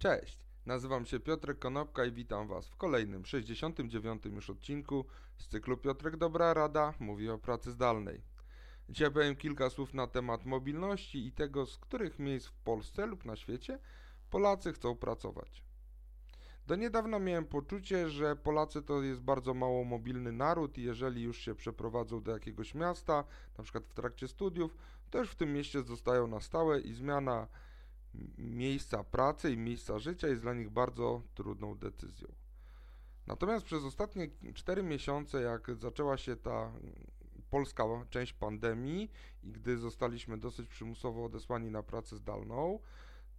Cześć, nazywam się Piotrek Konopka i witam Was w kolejnym, 69. już odcinku z cyklu Piotrek Dobra Rada mówi o pracy zdalnej. Dzisiaj powiem kilka słów na temat mobilności i tego, z których miejsc w Polsce lub na świecie Polacy chcą pracować. Do niedawna miałem poczucie, że Polacy to jest bardzo mało mobilny naród i jeżeli już się przeprowadzą do jakiegoś miasta, na przykład w trakcie studiów, to już w tym mieście zostają na stałe i zmiana miejsca pracy i miejsca życia jest dla nich bardzo trudną decyzją. Natomiast przez ostatnie 4 miesiące, jak zaczęła się ta polska część pandemii i gdy zostaliśmy dosyć przymusowo odesłani na pracę zdalną,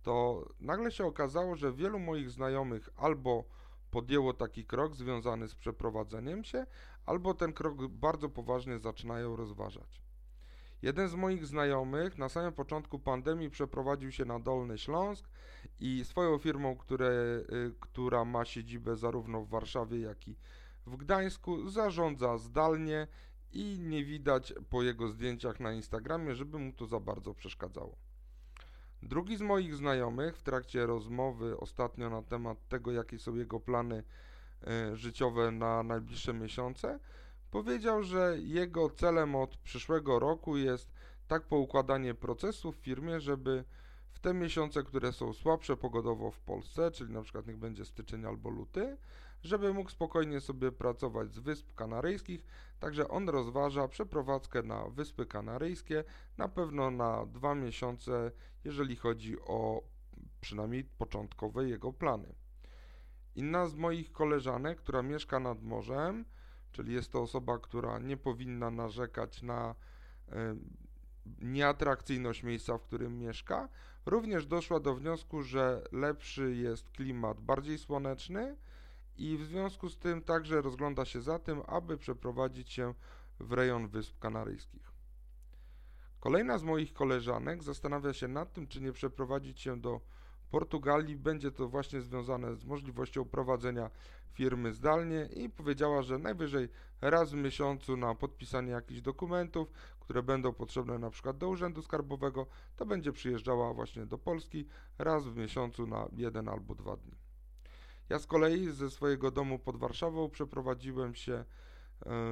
to nagle się okazało, że wielu moich znajomych albo podjęło taki krok związany z przeprowadzeniem się, albo ten krok bardzo poważnie zaczynają rozważać. Jeden z moich znajomych na samym początku pandemii przeprowadził się na Dolny Śląsk i swoją firmą, które, y, która ma siedzibę zarówno w Warszawie, jak i w Gdańsku, zarządza zdalnie i nie widać po jego zdjęciach na Instagramie, żeby mu to za bardzo przeszkadzało. Drugi z moich znajomych w trakcie rozmowy ostatnio na temat tego, jakie są jego plany y, życiowe na najbliższe miesiące, Powiedział, że jego celem od przyszłego roku jest tak poukładanie procesów w firmie, żeby w te miesiące, które są słabsze pogodowo w Polsce, czyli na przykład niech będzie styczeń albo luty, żeby mógł spokojnie sobie pracować z Wysp Kanaryjskich, także on rozważa przeprowadzkę na Wyspy Kanaryjskie, na pewno na dwa miesiące, jeżeli chodzi o przynajmniej początkowe jego plany. Inna z moich koleżanek, która mieszka nad morzem, czyli jest to osoba, która nie powinna narzekać na nieatrakcyjność miejsca, w którym mieszka, również doszła do wniosku, że lepszy jest klimat bardziej słoneczny i w związku z tym także rozgląda się za tym, aby przeprowadzić się w rejon Wysp Kanaryjskich. Kolejna z moich koleżanek zastanawia się nad tym, czy nie przeprowadzić się do Portugalii. Będzie to właśnie związane z możliwością prowadzenia firmy zdalnie i powiedziała, że najwyżej raz w miesiącu na podpisanie jakichś dokumentów, które będą potrzebne na przykład do Urzędu Skarbowego, to będzie przyjeżdżała właśnie do Polski raz w miesiącu na jeden albo dwa dni. Ja z kolei ze swojego domu pod Warszawą przeprowadziłem się e,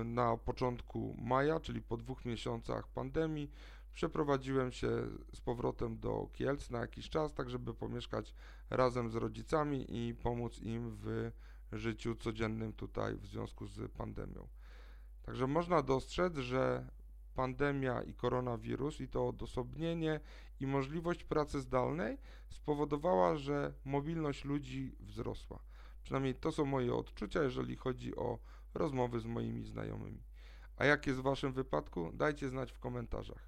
na początku maja, czyli po dwóch miesiącach pandemii, przeprowadziłem się z powrotem do Kielc na jakiś czas, tak żeby pomieszkać razem z rodzicami i pomóc im w życiu codziennym tutaj w związku z pandemią. Także można dostrzec, że pandemia i koronawirus i to odosobnienie i możliwość pracy zdalnej spowodowała, że mobilność ludzi wzrosła. Przynajmniej to są moje odczucia, jeżeli chodzi o rozmowy z moimi znajomymi. A jak jest w Waszym wypadku? Dajcie znać w komentarzach.